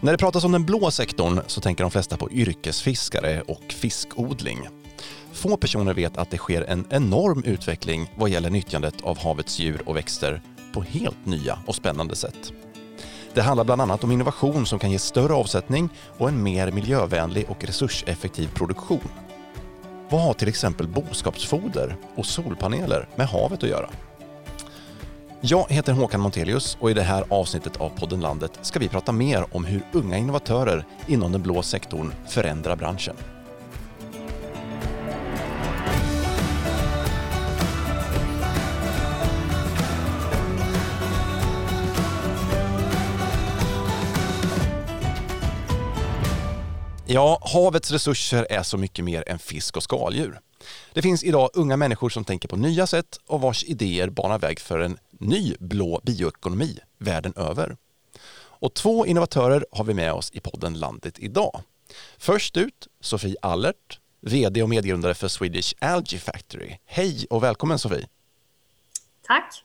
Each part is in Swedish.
När det pratas om den blå sektorn så tänker de flesta på yrkesfiskare och fiskodling. Få personer vet att det sker en enorm utveckling vad gäller nyttjandet av havets djur och växter på helt nya och spännande sätt. Det handlar bland annat om innovation som kan ge större avsättning och en mer miljövänlig och resurseffektiv produktion. Vad har till exempel boskapsfoder och solpaneler med havet att göra? Jag heter Håkan Montelius och i det här avsnittet av podden Landet ska vi prata mer om hur unga innovatörer inom den blå sektorn förändrar branschen. Ja, havets resurser är så mycket mer än fisk och skaldjur. Det finns idag unga människor som tänker på nya sätt och vars idéer banar väg för en ny blå bioekonomi världen över. Och två innovatörer har vi med oss i podden Landet idag. Först ut Sofie Allert, VD och medgrundare för Swedish Algae Factory. Hej och välkommen Sofie! Tack!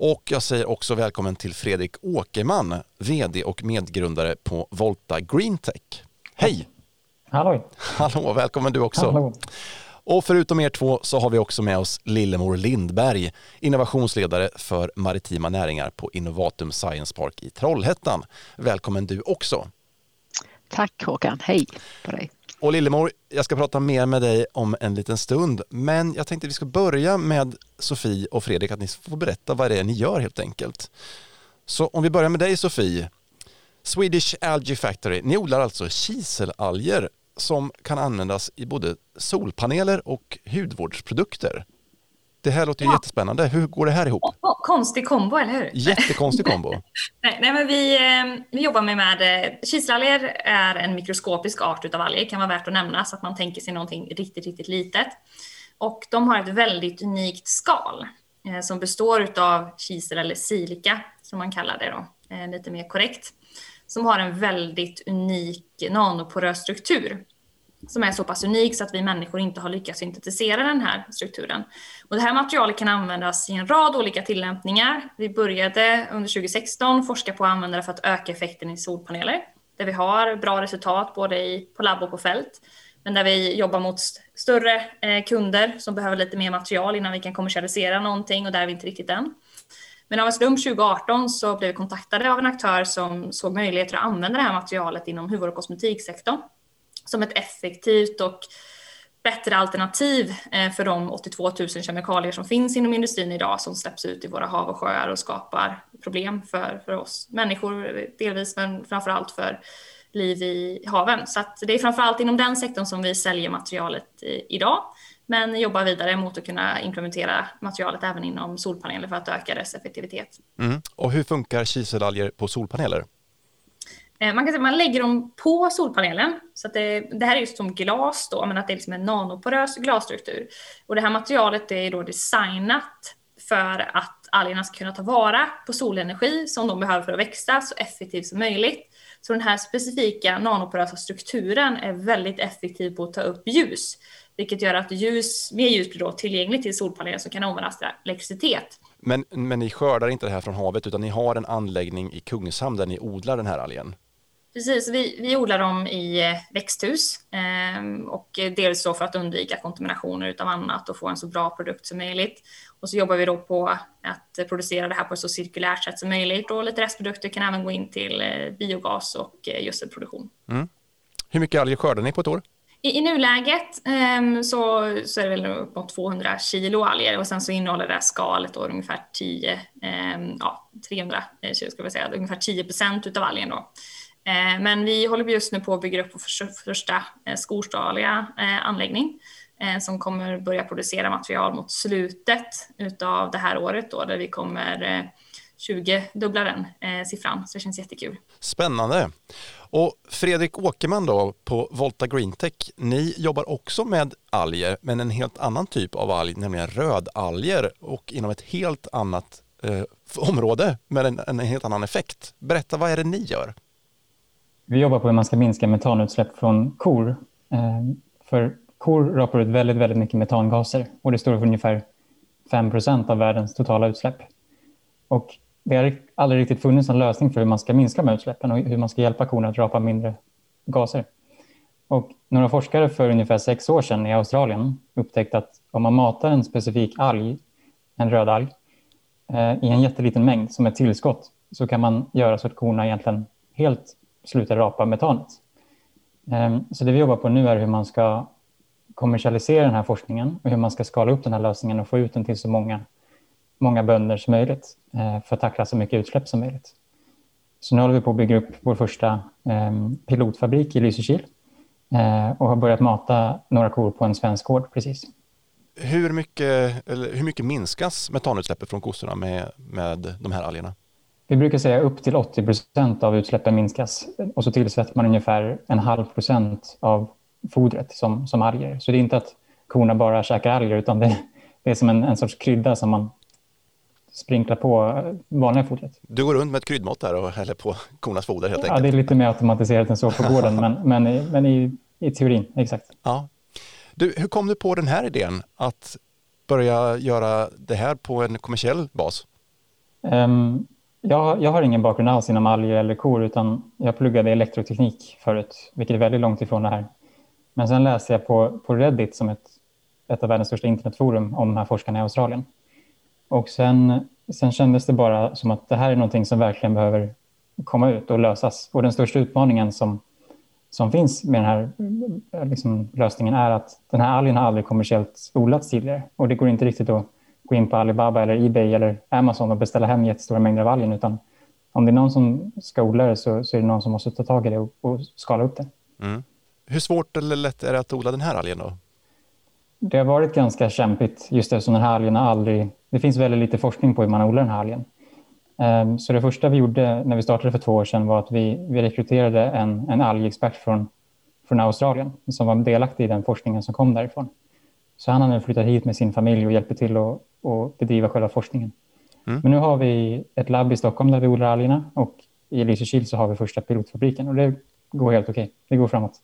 Och jag säger också välkommen till Fredrik Åkerman, VD och medgrundare på Volta Greentech. Hej! Hallå! Hallå, välkommen du också. Hallå. Och förutom er två så har vi också med oss Lillemor Lindberg, innovationsledare för maritima näringar på Innovatum Science Park i Trollhättan. Välkommen du också. Tack Håkan, hej på dig. Och Lillemor, jag ska prata mer med dig om en liten stund, men jag tänkte att vi ska börja med Sofie och Fredrik, att ni får berätta vad det är ni gör helt enkelt. Så om vi börjar med dig Sofie, Swedish Algae Factory, ni odlar alltså kiselalger som kan användas i både solpaneler och hudvårdsprodukter. Det här låter ju ja. jättespännande. Hur går det här ihop? Oh, konstig kombo, eller hur? Jättekonstig kombo. nej, nej, men vi, eh, vi jobbar med, med eh, kiselalger är en mikroskopisk art utav alger, kan vara värt att nämna, så att man tänker sig någonting riktigt, riktigt litet. Och de har ett väldigt unikt skal eh, som består av kisel eller silika, som man kallar det då, eh, lite mer korrekt som har en väldigt unik nanoporös struktur som är så pass unik så att vi människor inte har lyckats syntetisera den här strukturen. Och det här materialet kan användas i en rad olika tillämpningar. Vi började under 2016 forska på att använda det för att öka effekten i solpaneler, där vi har bra resultat både i, på labb och på fält, men där vi jobbar mot större eh, kunder som behöver lite mer material innan vi kan kommersialisera någonting och där är vi inte riktigt än. Men av en slump 2018 så blev vi kontaktade av en aktör som såg möjligheter att använda det här materialet inom huvud och kosmetiksektorn som ett effektivt och bättre alternativ eh, för de 82 000 kemikalier som finns inom industrin idag som släpps ut i våra hav och sjöar och skapar problem för, för oss människor delvis, men framför allt för liv i haven. Så det är framför allt inom den sektorn som vi säljer materialet idag men jobbar vidare mot att kunna implementera materialet även inom solpaneler för att öka dess effektivitet. Mm. Och hur funkar kiselalger på solpaneler? Eh, man kan säga man lägger dem på solpanelen. Så att det, det här är just som glas då, men att det är liksom en nanoporös glasstruktur. Och det här materialet är då designat för att algerna ska kunna ta vara på solenergi som de behöver för att växa så effektivt som möjligt. Så den här specifika nanoporösa strukturen är väldigt effektiv på att ta upp ljus vilket gör att ljus, mer ljus blir då tillgängligt till solpaneler som kan omvandlas till elektricitet. Men, men ni skördar inte det här från havet utan ni har en anläggning i Kungshamn där ni odlar den här algen? Precis, vi, vi odlar dem i eh, växthus eh, och dels så för att undvika kontaminationer av annat och få en så bra produkt som möjligt. Och så jobbar vi då på att producera det här på ett så cirkulärt sätt som möjligt och lite restprodukter kan även gå in till eh, biogas och eh, gödselproduktion. Mm. Hur mycket alger skördar ni på ett år? I, I, nuläget um, så, så är det väl uppåt 200 kilo alger och sen så innehåller det här skalet då ungefär 10, um, ja 300 eh, kilo ska vi säga, ungefär 10 procent utav algen då. Eh, men vi håller just nu på att bygga upp vår första skorstaliga storskaliga eh, anläggning som kommer börja producera material mot slutet utav det här året då där vi kommer 20 dubbla den siffran, så det känns jättekul. Spännande. Och Fredrik Åkerman då på Volta Greentech, ni jobbar också med alger, men en helt annan typ av alg, nämligen rödalger och inom ett helt annat eh, område med en, en, helt annan effekt. Berätta, vad är det ni gör? Vi jobbar på hur man ska minska metanutsläpp från kor. Eh, för kor rapar ut väldigt, väldigt mycket metangaser och det står för ungefär 5% av världens totala utsläpp. Och det har aldrig riktigt funnits en lösning för hur man ska minska de utsläppen och hur man ska hjälpa korna att rapa mindre gaser. Och några forskare för ungefär sex år sedan i Australien upptäckte att om man matar en specifik alg, en röd alg, eh, i en jätteliten mängd som ett tillskott så kan man göra så att korna egentligen helt slutar rapa metanet. Ehm, så det vi jobbar på nu är hur man ska kommersialisera den här forskningen och hur man ska skala upp den här lösningen och få ut den till så många, många bönder som möjligt eh, för att tackla så mycket utsläpp som möjligt. Så nu håller vi på att bygga upp vår första ehm, pilotfabrik i Lysekil eh, och har börjat mata några kor på en svensk gård precis. Hur mycket, eller hur mycket minskas metanutsläppet från kossorna med, med de här algerna? Vi brukar säga upp till 80 procent av utsläppen minskas och så tillsätter man ungefär en halv procent av fodret som, som alger. Så det är inte att korna bara käkar alger utan det, det är som en, en sorts krydda som man sprinklar på vanliga fodret. Du går runt med ett kryddmått där och häller på kornas foder helt ja, enkelt? Ja, det är lite mer automatiserat än så på gården, men, men, men i, i teorin, exakt. Ja. Du, hur kom du på den här idén att börja göra det här på en kommersiell bas? Um, jag, jag har ingen bakgrund alls inom alger eller kor utan jag pluggade elektroteknik förut, vilket är väldigt långt ifrån det här. Men sen läste jag på, på Reddit som ett, ett av världens största internetforum om de här forskarna i Australien. Och sen, sen kändes det bara som att det här är någonting som verkligen behöver komma ut och lösas. Och den största utmaningen som, som finns med den här liksom, lösningen är att den här algen har aldrig kommersiellt odlats tidigare. Och det går inte riktigt att gå in på Alibaba eller Ebay eller Amazon och beställa hem jättestora mängder av algen utan om det är någon som ska odla det så, så är det någon som måste ta tag i det och, och skala upp det. Mm. Hur svårt eller lätt är det att odla den här algen då? Det har varit ganska kämpigt just eftersom den här algen aldrig... Det finns väldigt lite forskning på hur man odlar den här algen. Ehm, så det första vi gjorde när vi startade för två år sedan var att vi, vi rekryterade en, en algexpert från, från Australien som var delaktig i den forskningen som kom därifrån. Så han hade flyttat hit med sin familj och hjälpte till att, att bedriva själva forskningen. Mm. Men nu har vi ett labb i Stockholm där vi odlar algerna och i Lysekil så har vi första pilotfabriken och det går helt okej. Okay. Det går framåt.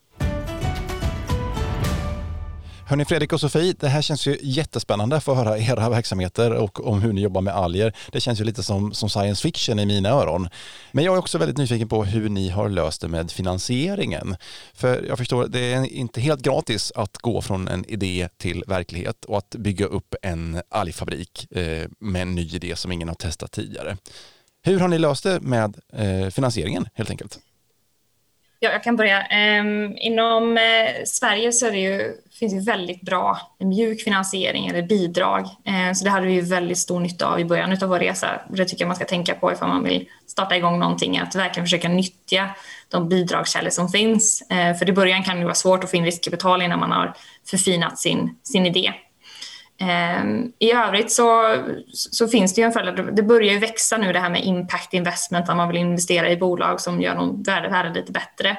Hörni Fredrik och Sofie, det här känns ju jättespännande att få höra era verksamheter och om hur ni jobbar med alger. Det känns ju lite som, som science fiction i mina öron. Men jag är också väldigt nyfiken på hur ni har löst det med finansieringen. För jag förstår, det är inte helt gratis att gå från en idé till verklighet och att bygga upp en algfabrik eh, med en ny idé som ingen har testat tidigare. Hur har ni löst det med eh, finansieringen helt enkelt? Ja, jag kan börja. Ehm, inom eh, Sverige så det ju, finns det väldigt bra mjuk finansiering eller bidrag. Ehm, så det hade vi väldigt stor nytta av i början av vår resa. Det tycker jag man ska tänka på ifall man vill starta igång någonting, att verkligen försöka nyttja de bidragskällor som finns. Ehm, för i början kan det vara svårt att få in riskkapital innan man har förfinat sin, sin idé. Ehm, I övrigt så, så finns det ju en följd. Det börjar ju växa nu det här med impact investment, att man vill investera i bolag som gör någon värde, lite bättre.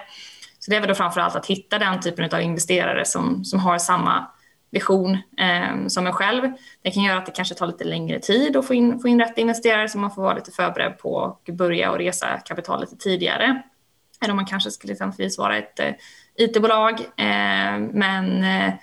Så det är väl då framför allt att hitta den typen av investerare som, som har samma vision eh, som en själv. Det kan göra att det kanske tar lite längre tid att få in, få in rätt investerare så man får vara lite förberedd på att börja och resa kapital lite tidigare. Eller om man kanske skulle exempelvis vara ett eh, IT-bolag. Eh, men eh,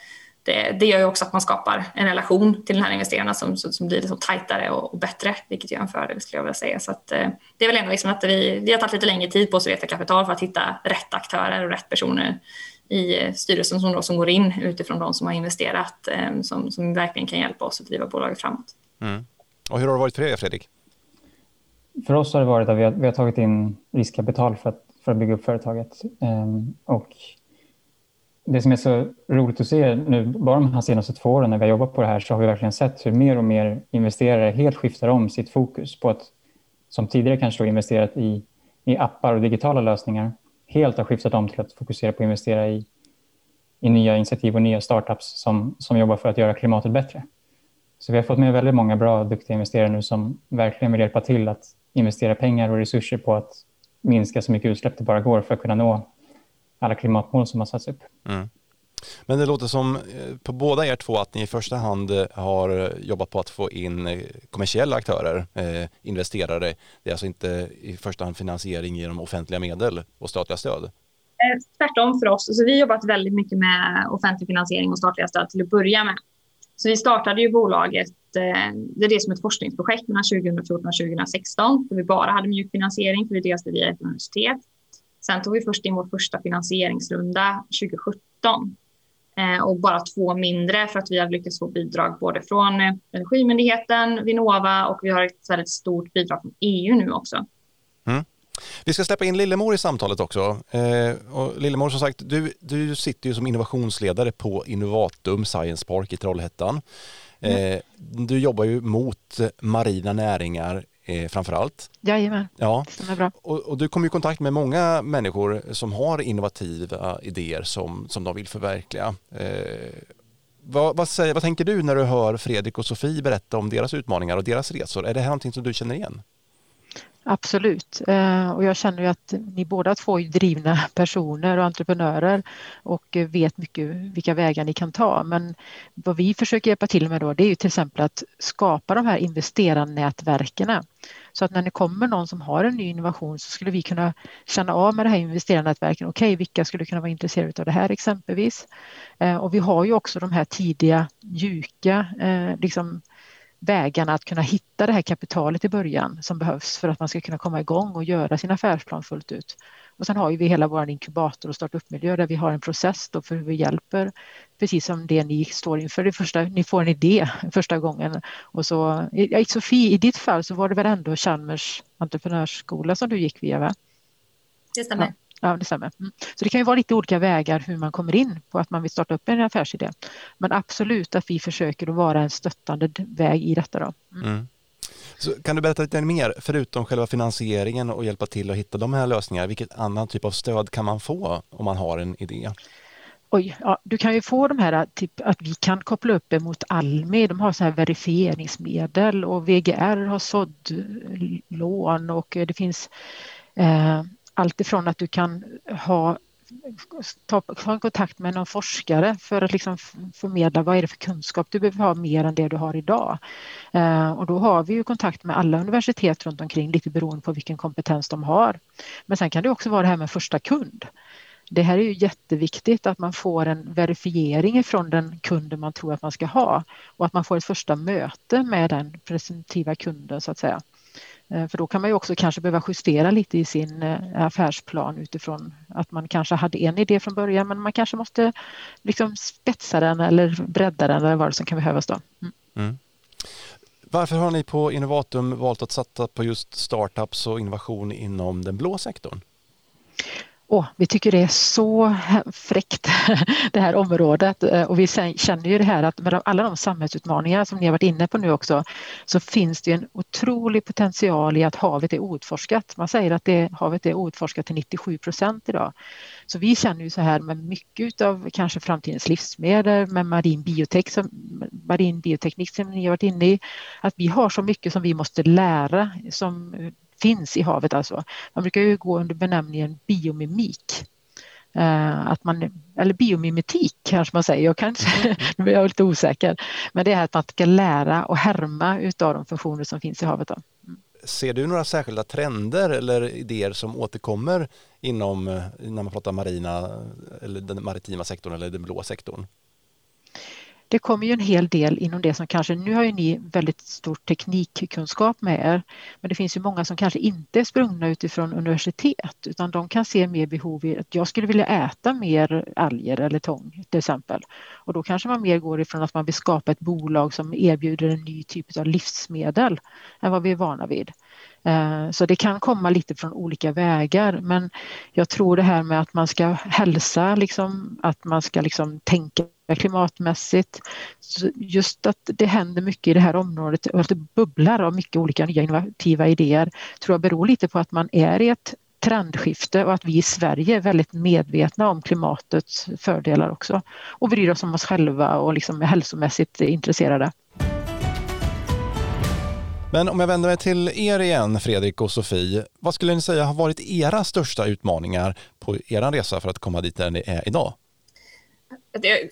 det, det gör ju också att man skapar en relation till den här investerarna som, som, som blir liksom tajtare och, och, bättre, vilket är en fördel skulle jag vilja säga. Så att, eh, det är väl ändå liksom att vi, vi har tagit lite längre tid på oss att leta kapital för att hitta rätt aktörer och rätt personer i eh, styrelsen som, då, som går in utifrån de som har investerat, eh, som, som verkligen kan hjälpa oss att driva bolaget framåt. Mm. Och hur har det varit för er, Fredrik? För oss har det varit att vi har, vi har tagit in riskkapital för att, för att bygga upp företaget. Um, och det som är så roligt att se nu, bara de här senaste två åren när vi har jobbat på det här så har vi verkligen sett hur mer och mer investerare helt skiftar om sitt fokus på att, som tidigare kanske då investerat i, i appar och digitala lösningar, helt har skiftat om till att fokusera på att investera i, i nya initiativ och nya startups som, som jobbar för att göra klimatet bättre. Så vi har fått med väldigt många bra, duktiga investerare nu som verkligen vill hjälpa till att investera pengar och resurser på att minska så mycket utsläpp det bara går för att kunna nå alla klimatmål som har satts upp. Mm. Men det låter som eh, på båda er två att ni i första hand eh, har jobbat på att få in eh, kommersiella aktörer, eh, investerare. Det är alltså inte i första hand finansiering genom offentliga medel och statliga stöd. Tvärtom för oss. Så vi har jobbat väldigt mycket med offentlig finansiering och statliga stöd till att börja med. Så vi startade ju bolaget det är som ett forskningsprojekt mellan 2014 och 2016. Där vi bara hade mjuk finansiering för vi delade via ett universitet. Sen tog vi först in vår första finansieringsrunda 2017 och bara två mindre för att vi har lyckats få bidrag både från Energimyndigheten, Vinnova och vi har ett väldigt stort bidrag från EU nu också. Mm. Vi ska släppa in Lillemor i samtalet också. Eh, och Lillemor, som sagt, du, du sitter ju som innovationsledare på Innovatum Science Park i Trollhättan. Eh, du jobbar ju mot marina näringar eh, framför allt. Jajamän, ja. stämmer bra. Och, och, du kommer i kontakt med många människor som har innovativa idéer som, som de vill förverkliga. Eh, vad, vad, säger, vad tänker du när du hör Fredrik och Sofie berätta om deras utmaningar och deras resor? Är det här någonting som du känner igen? Absolut. Eh, och jag känner ju att ni båda två är drivna personer och entreprenörer och vet mycket vilka vägar ni kan ta. Men vad vi försöker hjälpa till med då det är ju till exempel att skapa de här investerarnätverken. Så att när det kommer någon som har en ny innovation så skulle vi kunna känna av med det här investerarnätverken. Okej, okay, vilka skulle kunna vara intresserade av det här exempelvis? Eh, och vi har ju också de här tidiga mjuka eh, liksom, vägarna att kunna hitta det här kapitalet i början som behövs för att man ska kunna komma igång och göra sin affärsplan fullt ut. Och sen har vi hela vår inkubator och startup-miljö där vi har en process då för hur vi hjälper, precis som det ni står inför. Det första, ni får en idé första gången. Och så, Sofie, i ditt fall så var det väl ändå Chalmers entreprenörsskola som du gick via? Va? Det stämmer. Ja. Ja, det stämmer. Mm. Så det kan ju vara lite olika vägar hur man kommer in på att man vill starta upp en affärsidé. Men absolut att vi försöker att vara en stöttande väg i detta. Då. Mm. Mm. Så kan du berätta lite mer, förutom själva finansieringen och hjälpa till att hitta de här lösningarna, vilket annan typ av stöd kan man få om man har en idé? Oj, ja, du kan ju få de här, typ att vi kan koppla upp det mot Almi, de har så här verifieringsmedel och VGR har såddlån och det finns eh, allt ifrån att du kan ha ta, ta kontakt med någon forskare för att liksom förmedla vad är det för kunskap du behöver ha mer än det du har idag. Eh, och då har vi ju kontakt med alla universitet runt omkring lite beroende på vilken kompetens de har. Men sen kan det också vara det här med första kund. Det här är ju jätteviktigt att man får en verifiering från den kunden man tror att man ska ha och att man får ett första möte med den presumtiva kunden så att säga. Eh, för då kan man ju också kanske behöva justera lite i sin eh, affärsplan utifrån att man kanske hade en idé från början men man kanske måste liksom spetsa den eller bredda den eller vad det som kan behövas då. Mm. Mm. Varför har ni på Innovatum valt att satsa på just startups och innovation inom den blå sektorn? Oh, vi tycker det är så fräckt det här området eh, och vi känner ju det här att med alla de samhällsutmaningar som ni har varit inne på nu också så finns det en otrolig potential i att havet är outforskat. Man säger att det, havet är outforskat till 97 procent idag. Så vi känner ju så här med mycket av kanske framtidens livsmedel med marin, biotek som, marin bioteknik som ni har varit inne i, att vi har så mycket som vi måste lära som finns i havet alltså. Man brukar ju gå under benämningen biomimik. Uh, att man, eller biomimetik kanske man säger, jag kanske mm. nu är jag lite osäker. Men det är att man ska lära och härma utav de funktioner som finns i havet. Då. Mm. Ser du några särskilda trender eller idéer som återkommer inom, eh, när man pratar marina eller den maritima sektorn eller den blå sektorn? Det kommer ju en hel del inom det som kanske, nu har ju ni väldigt stor teknikkunskap med er, men det finns ju många som kanske inte är sprungna utifrån universitet utan de kan se mer behov i att jag skulle vilja äta mer alger eller tång till exempel. Och då kanske man mer går ifrån att man vill skapa ett bolag som erbjuder en ny typ av livsmedel än vad vi är vana vid. Eh, så det kan komma lite från olika vägar men jag tror det här med att man ska hälsa, liksom, att man ska liksom tänka klimatmässigt. Just att det händer mycket i det här området och att det bubblar av mycket olika nya innovativa idéer tror jag beror lite på att man är i ett trendskifte och att vi i Sverige är väldigt medvetna om klimatets fördelar också och bryr oss om oss själva och liksom är hälsomässigt intresserade. Men om jag vänder mig till er igen, Fredrik och Sofie. Vad skulle ni säga har varit era största utmaningar på er resa för att komma dit där ni är idag?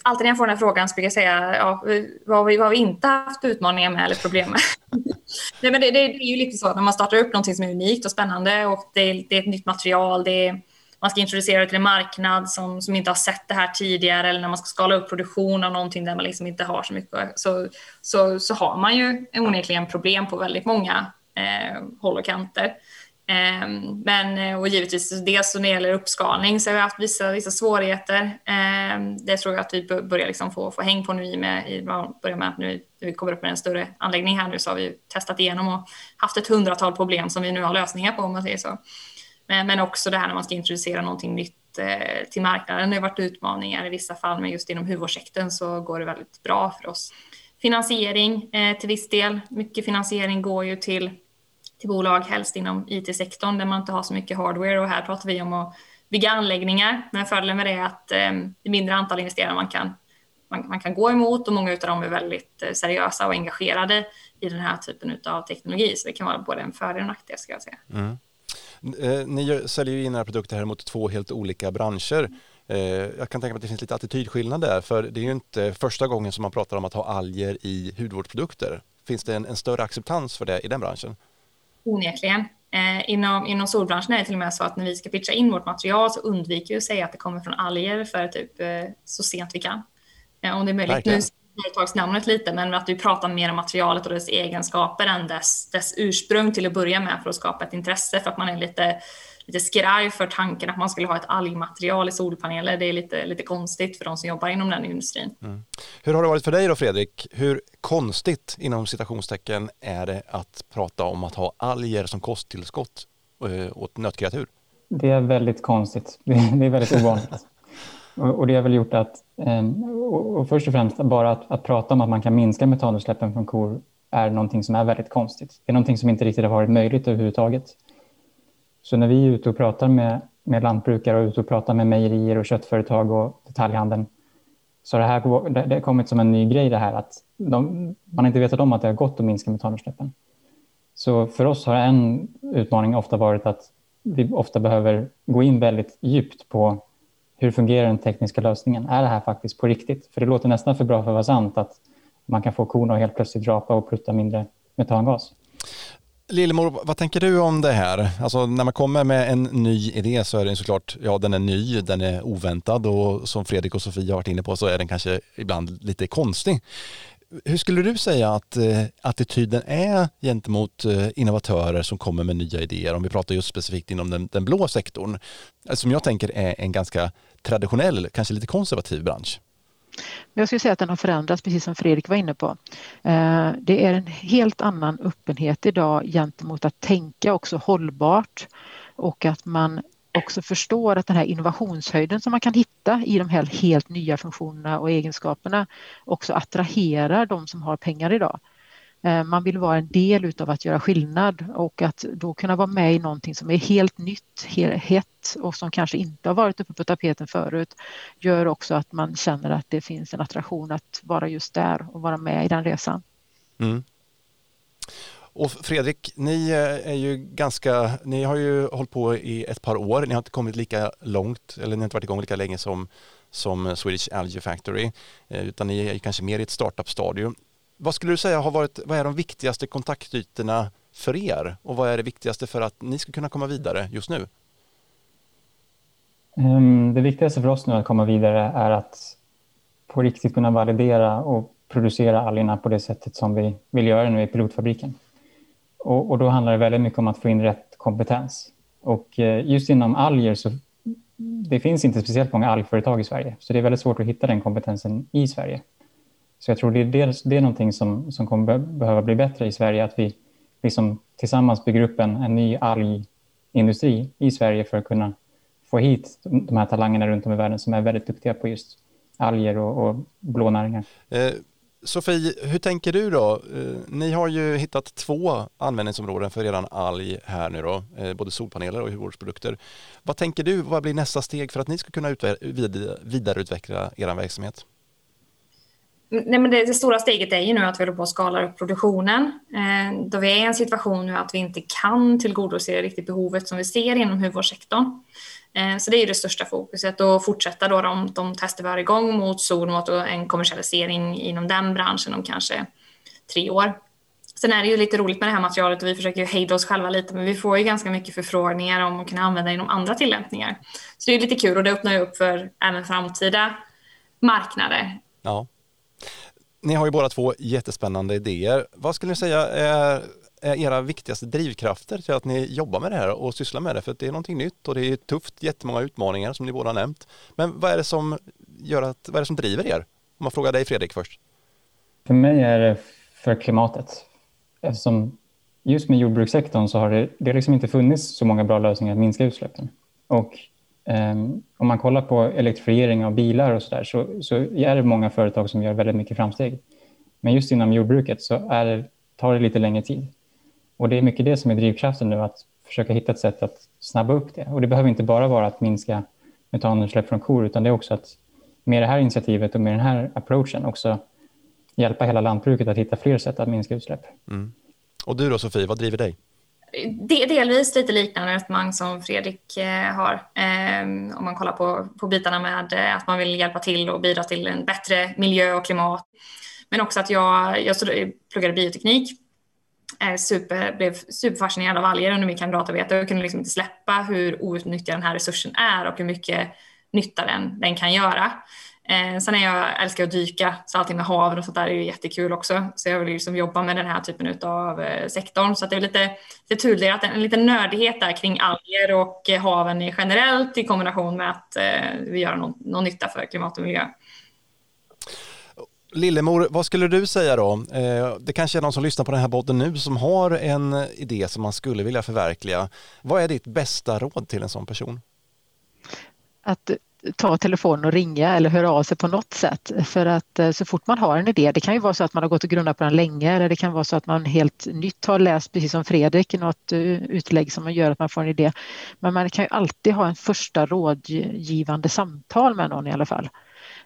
Alltid när jag får den här frågan så brukar jag säga ja, vad, har vi, vad har vi inte haft utmaningar med eller problem med? Nej, men det, det, är ju lite så när man startar upp någonting som är unikt och spännande och det, det är ett nytt material. Det är, man ska introducera det till en marknad som, som inte har sett det här tidigare eller när man ska skala upp produktion av någonting där man liksom inte har så mycket så, så, så har man ju onekligen problem på väldigt många eh, håll och kanter. Eh, men, och givetvis dels när det gäller uppskalning så har vi haft vissa, vissa svårigheter. Eh, det tror jag att vi börjar liksom få, få häng på nu i med, i, börjar med att nu när vi kommer upp med en större anläggning här nu så har vi testat igenom och haft ett hundratal problem som vi nu har lösningar på om man säger så. Men, men också det här när man ska introducera någonting nytt eh, till marknaden. Det har varit utmaningar i vissa fall, men just inom huvudvårdssektorn så går det väldigt bra för oss. Finansiering eh, till viss del. Mycket finansiering går ju till till bolag, helst inom IT-sektorn där man inte har så mycket hardware och här pratar vi om att bygga anläggningar. Men fördelen med det är att eh, det är mindre antal investerare man kan, man, man, kan gå emot och många av dem är väldigt eh, seriösa och engagerade i den här typen av teknologi. Så det kan vara både en fördel och en nackdel ska jag säga. Mm. Eh, ni säljer ju in era produkter här mot två helt olika branscher. Jag kan tänka mig att det finns lite attitydskillnad där, för det är ju inte första gången som man pratar om att ha alger i hudvårdsprodukter. Finns det en, en större acceptans för det i den branschen? onekligen. Eh, inom, inom solbranschen är det till och med så att när vi ska pitcha in vårt material så undviker vi att säga att det kommer från alger för typ eh, så sent vi kan. Eh, om det är möjligt. Verkligen. Företagsnamnet lite, men att vi pratar mer om materialet och dess egenskaper än dess, dess ursprung till att börja med för att skapa ett intresse för att man är lite lite skraj för tanken att man skulle ha ett algmaterial i solpaneler. Det är lite, lite konstigt för de som jobbar inom den industrin. Mm. Hur har det varit för dig då Fredrik? Hur konstigt inom citationstecken är det att prata om att ha alger som kosttillskott eh, åt nötkreatur? Det är väldigt konstigt. Det är väldigt ovanligt. Och det har väl gjort att, eh, och först och främst bara att, att prata om att man kan minska metanutsläppen från kor är någonting som är väldigt konstigt. Det är någonting som inte riktigt har varit möjligt överhuvudtaget. Så när vi är ute och pratar med, med lantbrukare och ute och pratar med mejerier och köttföretag och detaljhandeln så det här det har kommit som en ny grej det här att de, man inte vetat om att det har gått att minska metanutsläppen. Så för oss har en utmaning ofta varit att vi ofta behöver gå in väldigt djupt på hur fungerar den tekniska lösningen? Är det här faktiskt på riktigt? För det låter nästan för bra för att vara sant att man kan få korna att helt plötsligt rapa och prutta mindre metangas. Lillemor, vad tänker du om det här? Alltså när man kommer med en ny idé så är den såklart, ja den är ny, den är oväntad och som Fredrik och Sofia har varit inne på så är den kanske ibland lite konstig. Hur skulle du säga att eh, attityden är gentemot eh, innovatörer som kommer med nya idéer? Om vi pratar just specifikt inom den, den blå sektorn, eh, som jag tänker är en ganska traditionell, kanske lite konservativ bransch. Jag skulle säga att den har förändrats, precis som Fredrik var inne på. Det är en helt annan öppenhet idag gentemot att tänka också hållbart och att man också förstår att den här innovationshöjden som man kan hitta i de här helt nya funktionerna och egenskaperna också attraherar de som har pengar idag. Eh, man vill vara en del av att göra skillnad och att då kunna vara med i någonting som är helt nytt, helt hett och som kanske inte har varit uppe på tapeten förut gör också att man känner att det finns en attraktion att vara just där och vara med i den resan. Mm. Och Fredrik, ni eh, är ju ganska, ni har ju hållit på i ett par år, ni har inte kommit lika långt, eller ni har inte varit igång lika länge som, som Swedish Algae Factory, eh, utan ni är kanske mer i ett startup-stadium. Vad skulle du säga har varit, vad är de viktigaste kontaktytorna för er och vad är det viktigaste för att ni ska kunna komma vidare just nu? Ehm, det viktigaste för oss nu att komma vidare är att på riktigt kunna validera och producera algerna på det sättet som vi vill göra nu i pilotfabriken. Och, och, då handlar det väldigt mycket om att få in rätt kompetens. Och eh, just inom alger så det finns inte speciellt många algföretag i Sverige, så det är väldigt svårt att hitta den kompetensen i Sverige. Så jag tror det är, dels, det är någonting som, som kommer behöva bli bättre i Sverige, att vi liksom tillsammans bygger upp en, en ny algindustri i Sverige för att kunna få hit de här talangerna runt om i världen som är väldigt duktiga på just alger och, och blå näringar. Eh, Sofie, hur tänker du då? Eh, ni har ju hittat två användningsområden för redan alg här nu då, eh, både solpaneler och hudvårdsprodukter. Vad tänker du, vad blir nästa steg för att ni ska kunna vidareutveckla er verksamhet? Mm, nej, men det, det, stora steget är ju nu att vi håller på att skala upp produktionen. Eh, då vi är i en situation nu att vi inte kan tillgodose riktigt behovet som vi ser inom hudvårdssektorn. Eh, så det är det största fokuset och fortsätta då de, de tester vi har igång mot solmat och en kommersialisering inom den branschen om kanske tre år. Sen är det ju lite roligt med det här materialet och vi försöker ju hejda oss själva lite men vi får ju ganska mycket förfrågningar om att kunna använda inom andra tillämpningar. Så det är lite kul och det öppnar ju upp för även framtida marknader. Ja. Ni har ju båda två jättespännande idéer. Vad skulle ni säga är, är era viktigaste drivkrafter till att ni jobbar med det här och sysslar med det? För det är någonting nytt och det är tufft, jättemånga utmaningar som ni båda har nämnt. Men vad är det som gör att, vad är det som driver er? Om man frågar dig Fredrik först. För mig är det för klimatet. Eftersom just med jordbrukssektorn så har det, det liksom inte funnits så många bra lösningar att minska utsläppen. Och um, om man kollar på elektrifiering av bilar och så där så, så är det många företag som gör väldigt mycket framsteg. Men just inom jordbruket så är det, tar det lite längre tid. Och det är mycket det som är drivkraften nu, att försöka hitta ett sätt att snabba upp det. Och det behöver inte bara vara att minska metanutsläpp från kor, utan det är också att med det här initiativet och med den här approachen också hjälpa hela lantbruket att hitta fler sätt att minska utsläpp. Mm. Och du då Sofie, vad driver dig? Delvis lite liknande resonemang som Fredrik eh, har. Ehm, om man kollar på, på bitarna med eh, att man vill hjälpa till och bidra till en bättre miljö och klimat. Men också att jag, jag pluggade bioteknik. Super, blev superfascinerad av alger under min kandidatarbete och kunde liksom inte släppa hur outnyttjad den här resursen är och hur mycket nytta den, den kan göra. Eh, sen är jag, älskar att dyka, så allting med haven och sånt där är ju jättekul också. Så jag vill liksom jobba med den här typen av eh, sektorn. Så det är lite, lite tudelat, en liten nördighet där kring alger och eh, haven generellt i kombination med att eh, vi gör någon, någon nytta för klimat och miljö. Lillemor, vad skulle du säga då? Eh, det kanske är någon som lyssnar på den här podden nu som har en idé som man skulle vilja förverkliga. Vad är ditt bästa råd till en sån person? Att ta telefonen och ringa eller höra av sig på något sätt. För att eh, så fort man har en idé, det kan ju vara så att man har gått och grundat på den länge eller det kan vara så att man helt nytt har läst, precis som Fredrik, något eh, utlägg som man gör att man får en idé. Men man kan ju alltid ha en första rådgivande samtal med någon i alla fall.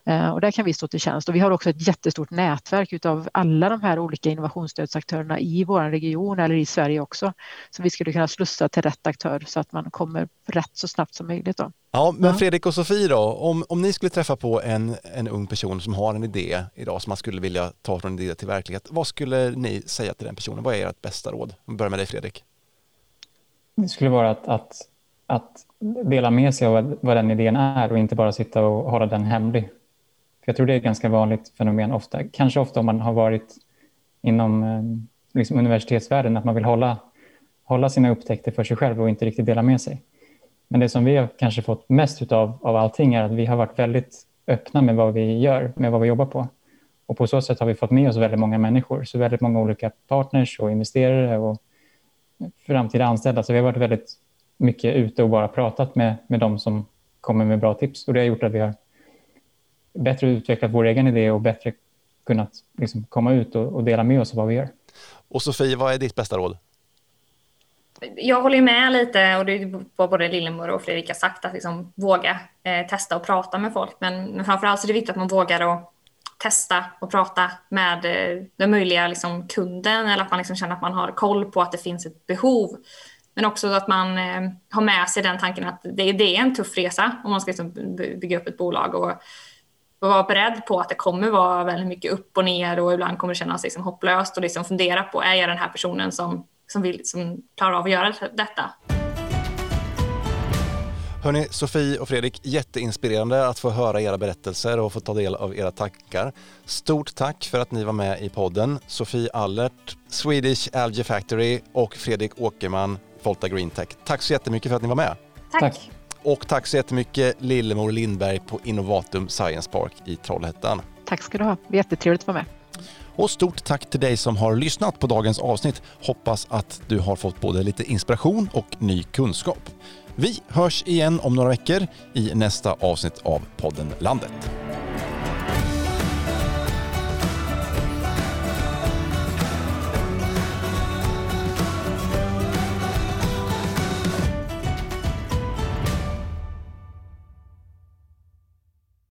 Eh, och där kan vi stå till tjänst och vi har också ett jättestort nätverk utav alla de här olika innovationsstödsaktörerna i vår region eller i Sverige också. Så vi skulle kunna slussa till rätt aktör så att man kommer rätt så snabbt som möjligt. Då. Ja, men Fredrik och Sofie då, om, om ni skulle träffa på en, en ung person som har en idé idag som man skulle vilja ta från idé till verklighet, vad skulle ni säga till den personen? Vad är ert bästa råd? Vi börjar med dig Fredrik. Det skulle vara att, att, att dela med sig av vad den idén är och inte bara sitta och hålla den hemlig. För jag tror det är ett ganska vanligt fenomen ofta. Kanske ofta om man har varit inom eh, liksom universitetsvärlden, att man vill hålla, hålla sina upptäckter för sig själv och inte riktigt dela med sig. Men det som vi har kanske fått mest utav av allting är att vi har varit väldigt öppna med vad vi gör, med vad vi jobbar på. Och på så sätt har vi fått med oss väldigt många människor, så väldigt många olika partners och investerare och framtida anställda. Så vi har varit väldigt mycket ute och bara pratat med, med de som kommer med bra tips och det har gjort att vi har bättre utvecklat vår egen idé och bättre kunnat liksom komma ut och, och, dela med oss av vad vi gör. Och Sofie, vad är ditt bästa råd? Jag håller med lite och det är vad både Lillemor och Fredrik har sagt att liksom våga eh, testa och prata med folk. Men, men framförallt så är det viktigt att man vågar att testa och prata med eh, den möjliga liksom, kunden eller att man liksom känner att man har koll på att det finns ett behov. Men också att man eh, har med sig den tanken att det, det är en tuff resa om man ska liksom bygga upp ett bolag. Och, och vara beredd på att det kommer vara väldigt mycket upp och ner och ibland kommer det kännas liksom hopplöst och liksom fundera på, är jag den här personen som, som, vill, som klarar av att göra detta? Hörni, Sofie och Fredrik, jätteinspirerande att få höra era berättelser och få ta del av era tankar. Stort tack för att ni var med i podden. Sofie Allert, Swedish Algae Factory och Fredrik Åkerman, Volta Green Tech. Tack så jättemycket för att ni var med. Tack. tack. Och tack så jättemycket Lillemor Lindberg på Innovatum Science Park i Trollhättan. Tack ska du ha. Jättetrevligt att vara med. Och stort tack till dig som har lyssnat på dagens avsnitt. Hoppas att du har fått både lite inspiration och ny kunskap. Vi hörs igen om några veckor i nästa avsnitt av podden Landet.